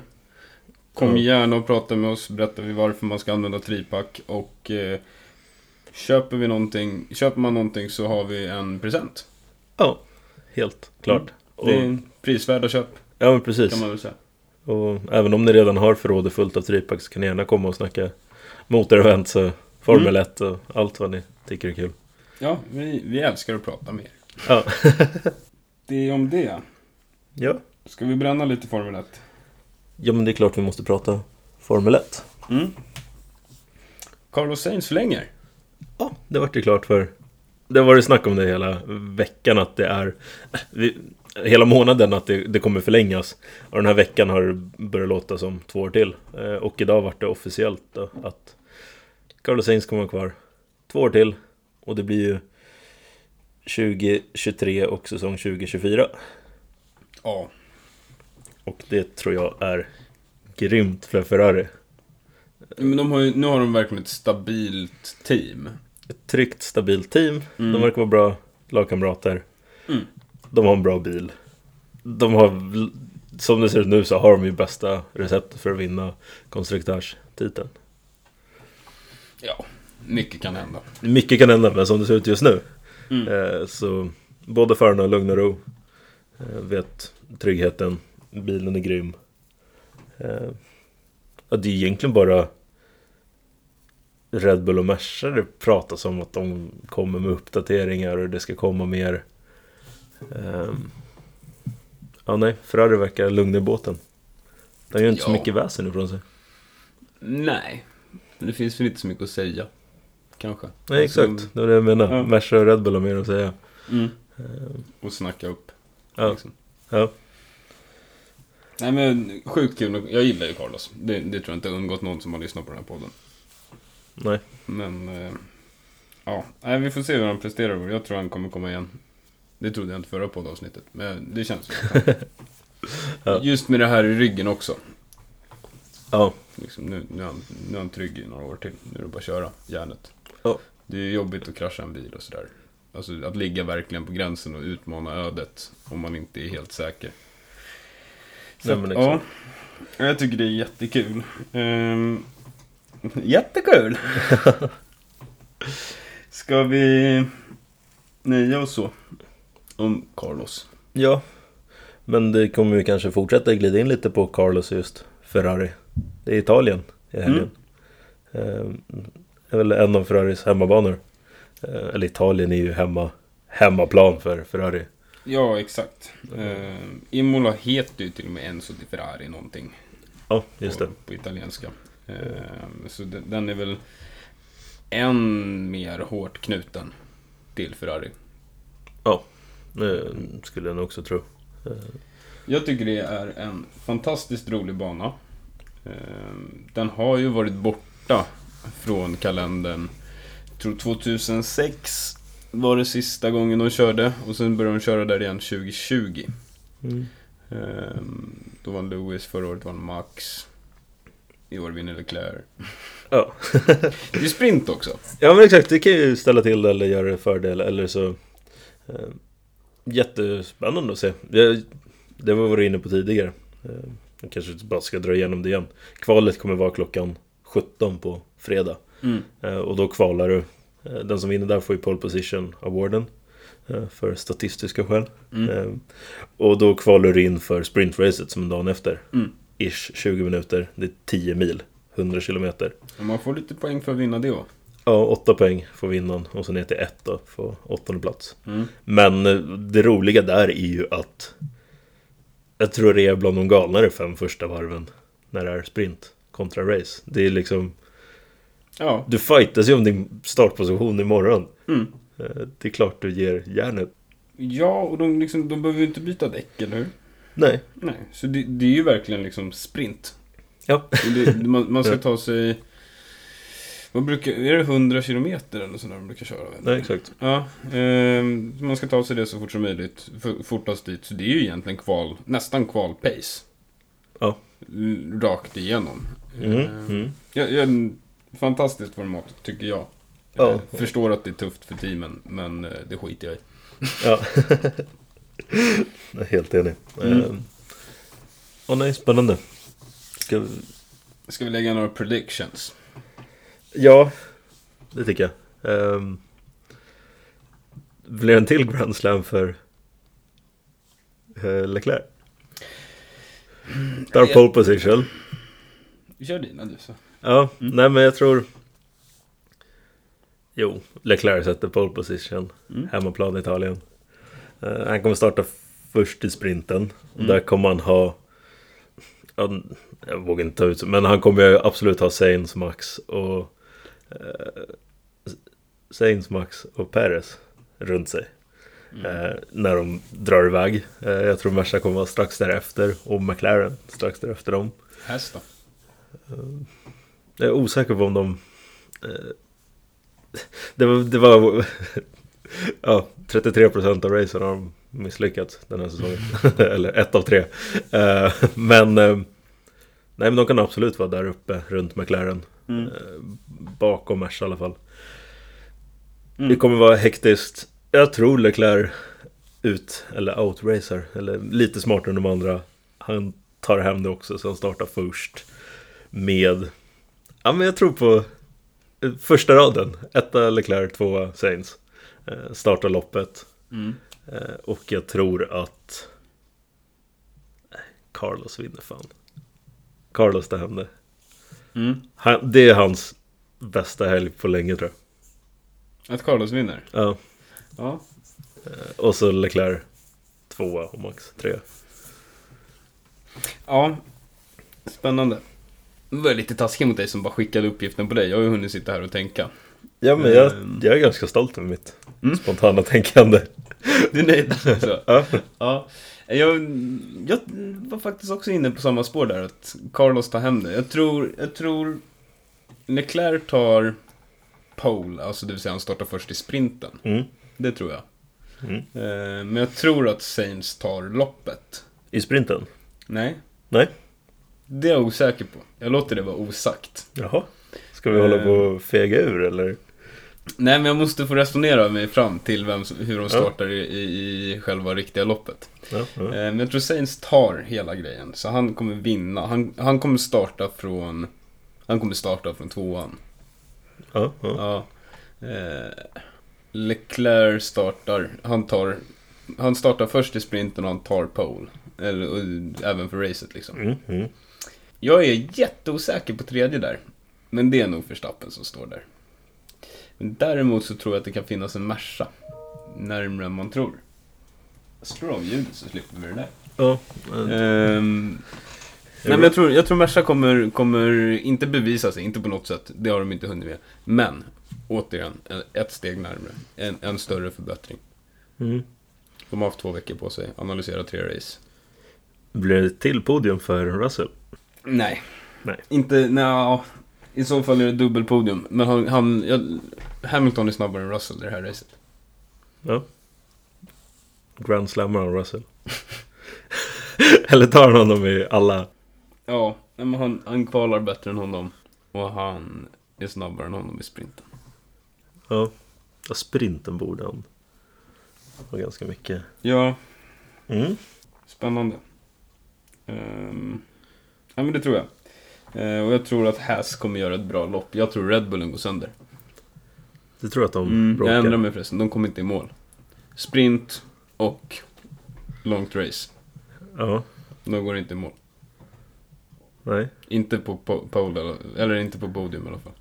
Kom gärna och prata med oss. Berättar vi varför man ska använda tripack. Och köper vi någonting, köper man någonting så har vi en present. Ja, helt klart. Och, Det är prisvärda köp, ja men precis. kan man väl säga. Och även om ni redan har förrådet fullt av tripack så kan ni gärna komma och snacka motorevents och Formel 1 och allt vad ni tycker är kul. Ja, vi, vi älskar att prata med er. Ja. Det är om det. ja. Ska vi bränna lite Formel 1? Ja men det är klart vi måste prata Formel 1. Mm. Carlos Sainz förlänger. Ja, det vart ju klart för... Det har varit snack om det hela veckan att det är... Vi, hela månaden att det, det kommer förlängas. Och den här veckan har det börjat låta som två år till. Eh, och idag vart det officiellt då, att Carlos Sainz kommer vara kvar två år till. Och det blir ju 2023 och säsong 2024. Ja. Och det tror jag är grymt för Ferrari. Men de har ju, nu har de verkligen ett stabilt team. Ett tryggt, stabilt team. Mm. De verkar vara bra lagkamrater. Mm. De har en bra bil. De har, som det ser ut nu så har de ju bästa receptet för att vinna konstruktörstiteln. Ja, mycket kan hända. Mycket kan hända, men som det ser ut just nu Mm. eh, så båda förarna har lugn och ro. Eh, vet tryggheten, bilen är grym. Eh, ja, det är egentligen bara Red Bull och Merca det pratas om att de kommer med uppdateringar och det ska komma mer. Ehm, ja, nej, Ferrari verkar lugna i båten. De gör inte så Ja. mycket väsen ifrån sig. Nej, men det finns väl inte så mycket att säga. Kanske. Nej, Alltså, exakt. Det var det jag menar. Ja. Merca och Red Bull har mer att säga. Mm. Ehm, Och snacka upp. ja, Liksom. ja. Nej men sjukt kul. Jag gillar ju Carlos. Det, det tror jag inte undgått någon som har lyssnat på den här podden. Nej. Men, eh, ja. Nej, vi får se hur han presterar. Jag tror han kommer komma igen. Det trodde jag inte förra poddavsnittet. Men det känns så. Ja. Just med det här i ryggen också. Ja, Liksom, nu, nu, är han, nu är han trygg i några år till. Nu är det bara att köra järnet. Ja. Det är jobbigt att krascha en bil och sådär. Alltså att ligga verkligen på gränsen och utmana ödet om man inte är helt säker. Så Nej, men ja, exakt. jag tycker det är jättekul. Ehm, jättekul! Ska vi nöja oss så? Om Carlos. Ja, men det kommer ju kanske fortsätta glida in lite på Carlos just Ferrari. Det är Italien i helgen. Mm. Väl en av Ferraris hemmabanor. Eh, Eller Italien är ju hemma, hemmaplan för Ferrari. Ja, exakt. Ehm, Imola heter ju till och med Enzo di Ferrari någonting. Ja, just på, det. på italienska. Ehm, så den, är väl än mer hårt knuten till Ferrari. Ja, det skulle jag nog också tro. Eh, Jag tycker det är en fantastiskt rolig bana. Ehm, Den har ju varit borta från kalendern. Jag tror 2006 var det sista gången de körde och sen började de köra där igen 2020. Mm. Då vann Lewis, förra året vann Max. I år vinner Leclerc. Ja. Det är sprint också. ja, men exakt. Det kan ju ställa till eller göra det fördel. Eller så... Eh, jättespännande att se. Jag, det var vi varit inne på tidigare. Eh, jag kanske bara ska dra igenom det igen. Kvalet kommer vara klockan 17 på fredag. Mm. Eh, och då kvalar du. Eh, den som vinner där får ju pole position awarden. Eh, för statistiska skäl. Mm. Eh, och då kvalar du in för sprintracet som är dagen efter. Mm. Ish 20 minuter. Det är 10 mil. 100 kilometer. Man får lite poäng för att vinna det också. Ja, 8 poäng får vinnaren och sen ner till 1 då, för åttonde plats. Mm. Men eh, det roliga där är ju att jag tror det är bland de galnare fem första varven när det är sprint kontra race. Det är liksom, Ja. du fightas ju om din startposition imorgon. Mm. Eh, Det är klart du ger järnet. Ja, och de, liksom, de behöver ju inte byta däck, eller hur? Nej. Nej, så det, det är ju verkligen liksom sprint. Ja. Det, man, man ska ta sig... Vad brukar, är det 100 kilometer eller sådär de brukar köra? Nej, exakt. Ja, ehm, man ska ta sig det så fort som möjligt. Fortast dit. Så det är ju egentligen kval, nästan kval-pace. Ja. Rakt igenom. Mm, Eh, mm. Ja, ja, fantastiskt format, tycker jag. Ja. Jag förstår att det är tufft för teamen, men eh, det skiter jag i. Ja. helt enig. Mm. Åh oh, nej, spännande. Ska vi... Ska vi lägga några predictions? Ja, det tycker jag. Um, blir det en till Grand Slam för uh, Leclerc? Tar jag- pole position. Kör dina du så. Ja, Mm. nej men jag tror... Jo, Leclerc sätter pole position. Mm. Hemmaplan i Italien. Eh, han kommer starta först i sprinten. Mm. Där kommer han ha... Ja, jag vågar inte ta ut men han kommer absolut ha Sainz, Max och... Eh, Sainz, Max och Perez runt sig. Mm. Eh, när de drar iväg. Eh, jag tror Merca kommer vara strax därefter och McLaren strax därefter dem. Häst då? Jag är osäker på om de... Eh, det var... Det var ja, 33% av racen har de misslyckats den här säsongen. Eller ett av tre. Eh, men... Eh, nej, men de kan absolut vara där uppe runt McLaren. Mm. Eh, bakom Merca i alla fall. Mm. Det kommer vara hektiskt. Jag tror Leclerc ut, eller outracer, eller lite smartare än de andra. Han tar hem det också, så han startar först med... Ja, men jag tror på första raden. Etta Leclerc, tvåa Sainz. Eh, startar loppet. Mm. Eh, och jag tror att... Nej, Carlos vinner fan. Carlos det. Mm. Han, det är hans bästa helg på länge tror jag. Att Carlos vinner? Ja. Ja. Eh, Och så Leclerc tvåa och Max trea. Ja. Spännande. Nu var jag lite taskig mot dig som bara skickade uppgiften på dig. Jag har ju hunnit sitta här och tänka. Ja men jag, Ehm. jag är ganska stolt över mitt Mm. spontana tänkande. Du är nöjd? Så. Ja. Ja. Jag, jag var faktiskt också inne på samma spår där, att Carlos tar hem det. Jag tror, jag tror Leclerc tar pole, alltså det vill säga han startar först i sprinten. Mm. Det tror jag. Mm. Eh, Men jag tror att Sainz tar loppet. I sprinten? Nej, Nej. det är jag osäker på. Jag låter det vara osagt. Jaha. Ska vi hålla på och fega ur eller? Nej, men jag måste få resonera mig fram till vem, hur de Ja. startar i, i, i själva riktiga loppet. Ja, ja. Eh, Men jag tror Sainz tar hela grejen, så han kommer vinna. Han, han kommer starta från... Han kommer starta från tvåan. ja, ja. Ja. Eh, Leclerc startar, han tar... Han startar först i sprinten och han tar pole. Eller, och, även för racet liksom. Mm, mm. Jag är jätteosäker på tredje där. Men det är nog Verstappen som står där. Men däremot så tror jag att det kan finnas en Merca. Närmare än man tror. Jag slår av ljudet så slipper vi det där. ja. Ehm, nej, men jag tror, jag tror Merca kommer, kommer inte bevisa sig, inte på något sätt. Det har de inte hunnit med. Men, återigen, en- ett steg närmare. En, en större förbättring. Mm. De har haft två veckor på sig, analysera tre race. Blir det ett till podium för Russell? Nej. Nej. Inte, nej, I så fall är det dubbelpodium. Men han, han jag, Hamilton är snabbare än Russell i det här racet. Ja. Grand Slammer av Russell. eller tar han honom i alla? Ja, men han, han kvalar bättre än honom. Och han är snabbare än honom i sprinten. Ja. ja sprinten borde han ha ganska mycket. Ja, Mm. spännande. Um, ja, men det tror jag. Eh, och jag tror att Haas kommer göra ett bra lopp. Jag tror Red Bullen går sönder. Du tror att de Mm, jag bråkar? ändrar mig förresten, de kommer inte i mål. Sprint och långt race. Ja. De går inte i mål. Nej. Inte på po- pole, eller, eller inte på podium i alla fall.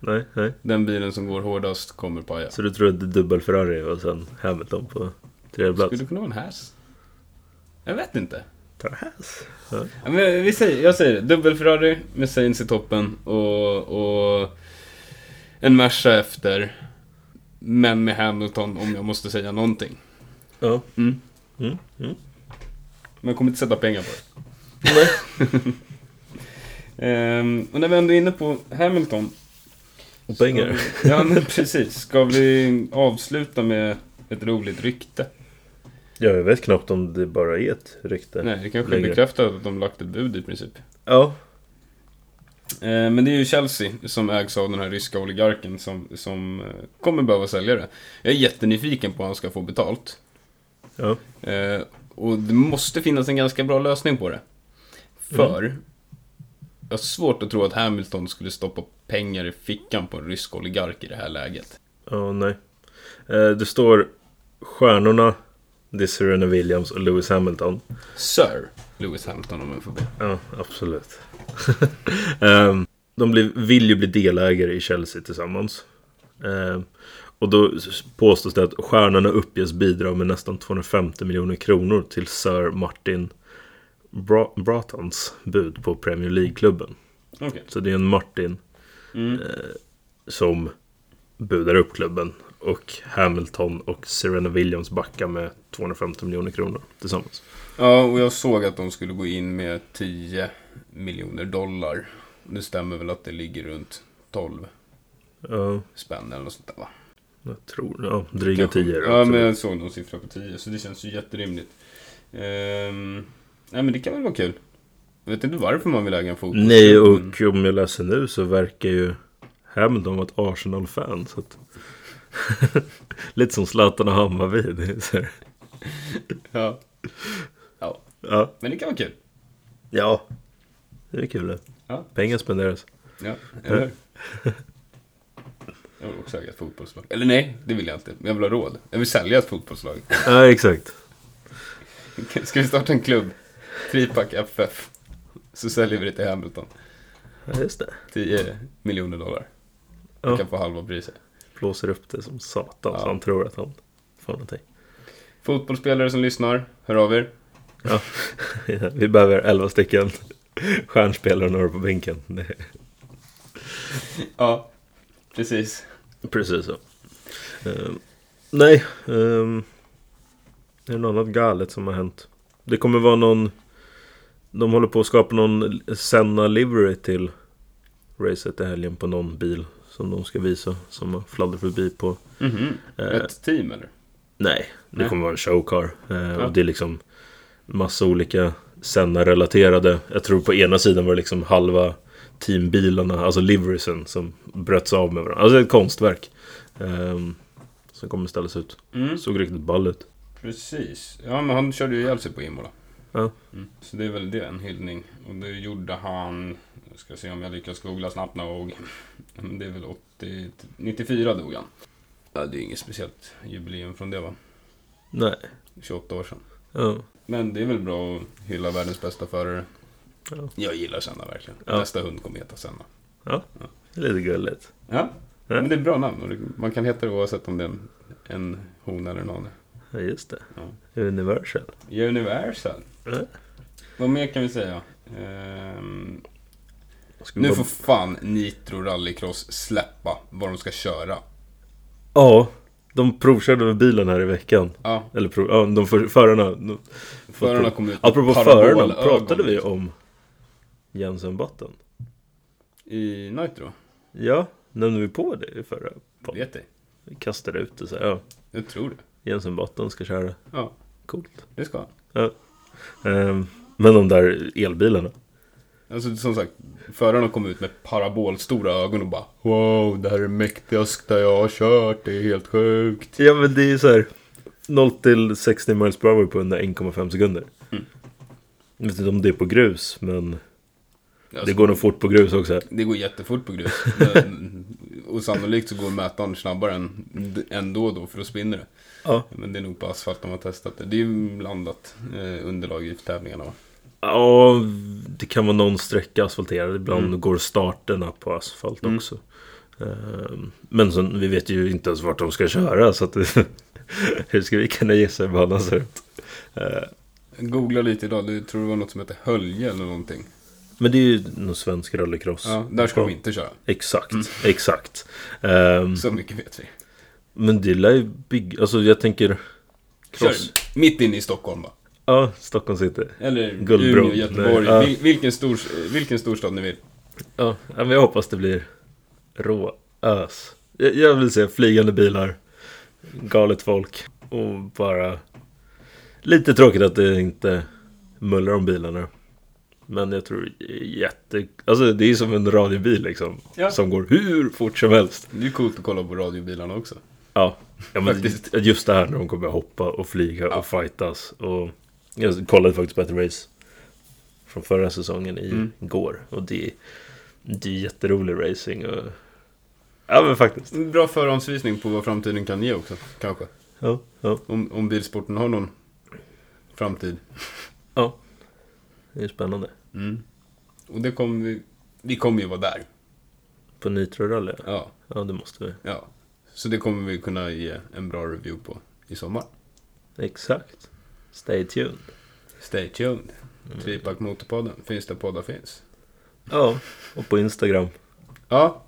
Nej. Nej. Den bilen som går hårdast kommer paja. Så du tror att det är dubbel Ferrari och sen Hamilton på tredje plats? Skulle det kunna vara en Haas? Jag vet inte. Ja, men vi säger, jag säger det, dubbel Ferrari med Sainz i toppen och, och en Merca efter. Men med Hamilton om jag måste säga någonting. Ja. Mm. Mm. Mm. Men jag kommer inte sätta pengar på det. Nej. Ehm, och när vi ändå är inne på Hamilton. Och pengar. Så, ja, men precis. Ska vi avsluta med ett roligt rykte? Ja, jag vet knappt om det bara är ett rykte. Nej, det kanske längre. bekräftar att de lagt ett bud i princip. Ja. Eh, men det är ju Chelsea som ägs av den här ryska oligarken som, som eh, kommer behöva sälja det. Jag är jättenyfiken på hur han ska få betalt. Ja. Eh, och det måste finnas en ganska bra lösning på det. För jag har svårt att tro att Hamilton skulle stoppa pengar i fickan på en rysk oligark i det här läget. Ja, nej. Det står stjärnorna. Det är Serena Williams och Lewis Hamilton. Sir Lewis Hamilton om jag får be. Ja, absolut. Ehm, de blir, vill ju bli delägare i Chelsea tillsammans. Ehm, och då påstås det att stjärnorna uppges bidra med nästan 250 miljoner kronor till Sir Martin Bra- Bratans bud på Premier League-klubben. Okej. Så det är en Martin Mm. som budar upp klubben. Och Hamilton och Serena Williams backar med 250 miljoner kronor tillsammans. Ja, och jag såg att de skulle gå in med 10 miljoner dollar. Det stämmer väl att det ligger runt 12 Ja, spänn eller något sånt där va? jag tror ja, dryga 10. Ja, men jag såg någon siffra på 10, så det känns ju jätterimligt. Ehm, nej, men det kan väl vara kul. Jag vet inte varför man vill äga en fotboll. Nej, och om jag läser nu så verkar ju Hamilton vara ett Arsenal-fan. Så att... Lite som Zlatan och Hammarby. Ja. ja, Ja, men det kan vara kul. ja, det är kul det. Ja. Pengar spenderas. Ja, eller? Jag vill också äga ett fotbollslag. Eller nej, det vill jag inte. Men jag vill ha råd. Jag vill sälja ett fotbollslag. Ja, exakt. Ska vi starta en klubb? Tripack FF. Så säljer vi det till Hamilton. Ja, just det. 10 miljoner dollar. Ja. Han kan få halva priset. Blåser upp det som satan Ja. så han tror att han får någonting. Fotbollsspelare som lyssnar, hör av er. Ja. Vi behöver 11 stycken stjärnspelare och några på bänken. Ja, precis. Precis så. Ehm, nej, um, är det något annat galet som har hänt? Det kommer vara någon... De håller på att skapa någon Senna livery till racet i helgen på någon bil som de ska visa. Som har fladdrat förbi på... Mhm. Eh, Ett team eller? Nej, det Nej. kommer vara en showcar. Eh, Ja. Och det är liksom massa olika Senna-relaterade. Jag tror på ena sidan var det liksom halva teambilarna, alltså liverysen, som bröts av med varandra. Alltså ett konstverk. Um, som kommer ställas ut. Mm. Såg riktigt ball ut. Precis. Ja, men han körde ju ihjäl sig på Imola. Ja. Mm. Så det är väl det, en hyllning. Och det gjorde han... Jag ska se om jag lyckas googla snabbt nog. Det är väl 80... 94 dog han. Ja, det är inget speciellt jubileum från det va? Nej. 28 år sedan. Ja. Men det är väl bra att hylla världens bästa förare. Ja. Jag gillar Senna verkligen. Ja. Nästa hund kommer heta Senna. Lite gulligt. Ja, Ja. men det är ett bra namn. det- Man kan heta det oavsett om det är en, en hona eller en hane. Ja, just det. Ja. Universal. Universal. Ja. Vad mer kan vi säga? Ehm, nu bara- får fan Nitro Rallycross släppa vad de ska köra. Ja, de provkörde med bilen här i veckan. Ja, Eller prov... ja, de för... förarna. de- förarna kommer ut Apropå förarna, pratade vi om Jensen Button? I Nitro? Ja, nämnde vi på det i förra podden? Vet. Vi kastade ut det så här, ja, Jag tror det. Jensen Button ska köra. Ja, Coolt. det ska han. Ehm, men de där elbilarna. Alltså som sagt, förarna kom ut med parabolstora ögon och bara Wow, det här är det mäktigaste jag har kört, det är helt sjukt. Ja men det är ju så här 0 till 60 miles per hour på under 1,5 sekunder. Mm. Jag vet inte om det är på grus men Alltså, det går nog fort på grus också. Det går jättefort på grus. Men, och sannolikt så går mätaren snabbare än ändå då, för då spinner det. Ja. Men det är nog på asfalt de har testat det. Det är ju blandat eh, underlag i tävlingarna va? Ja, det kan vara någon sträcka asfalterad. Ibland Mm. går starterna på asfalt Mm. också. Ehm, Men så, vi vet ju inte ens vart de ska köra. Så att, hur ska vi kunna gissa hur banan ser ut? Ehm, Jag googlade lite idag, det tror det var något som heter Hölje eller någonting. Men det är ju någon svensk rallycross. Ja, där ska de inte köra. Exakt, exakt. Ehm, Så mycket vet vi. men det lär ju bygga... Alltså jag tänker... Kör Cross. mitt inne i Stockholm va? Ja, Stockholm City. Eller Guldbron. Umeå, Göteborg. Nej. Vil- vilken, stor, vilken storstad ni vill. Ja, men jag hoppas det blir rå ös. Jag, jag vill se flygande bilar, galet folk och bara... Lite tråkigt att det inte mullrar om bilarna. Men jag tror jätte... Alltså det är som en radiobil liksom. Ja. Som går hur fort som helst. Det är coolt att kolla på radiobilarna också. Ja, ja men just det här när de kommer hoppa och flyga Ja. och fightas. Och jag kollade faktiskt på ett race från förra säsongen i Mm. går. Och det, det är jätterolig racing. Och, ja men faktiskt. Bra förhandsvisning på vad framtiden kan ge också, kanske. Ja, ja, Om, om bilsporten har någon framtid. ja. Det är spännande. Mm. Och det kommer vi... Vi kommer ju vara där. På Nitro Rally? Ja, Ja, det måste vi. ja. Så det kommer vi kunna ge en bra review på i sommar. Exakt. Stay tuned. Stay tuned. Tripack Motorpodden. Finns där poddar finns. Ja, och på Instagram. Ja.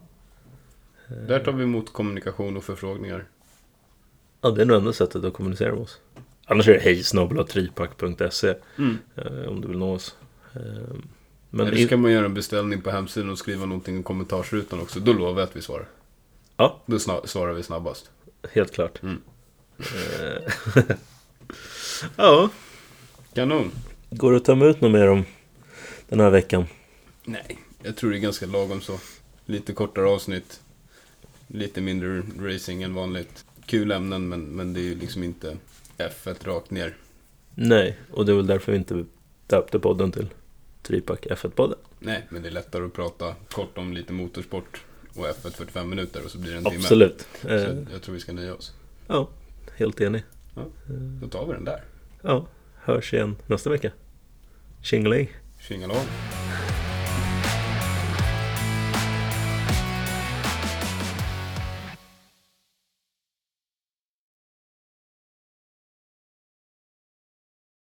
Där tar vi emot kommunikation och förfrågningar. Ja, det är nog enda sättet att kommunicera med oss. Annars är det hejsnabelatripack.se Mm. eh, om du vill nå oss. Eh, men Eller ska man göra en beställning på hemsidan och skriva någonting i kommentarsrutan också. Då lovar jag att vi svarar. Ja. Då svarar vi snabbast. helt klart. Mm. Ja, Kanon. går det att ta ut något mer om den här veckan? Nej, jag tror det är ganska lagom så. Lite kortare avsnitt. Lite mindre racing än vanligt. Kul ämnen men, men det är ju liksom inte F1 rakt ner. Nej, och det är väl därför vi inte döpte podden till Tripack F1-podden. Nej, men det är lättare att prata kort om lite motorsport och F1 45 minuter och så blir det en timme. Absolut. Så Eh, jag tror vi ska nöja oss. ja, helt enig. Ja. Då tar vi den där. ja, hörs igen nästa vecka. Tjingeling! Tjingalong.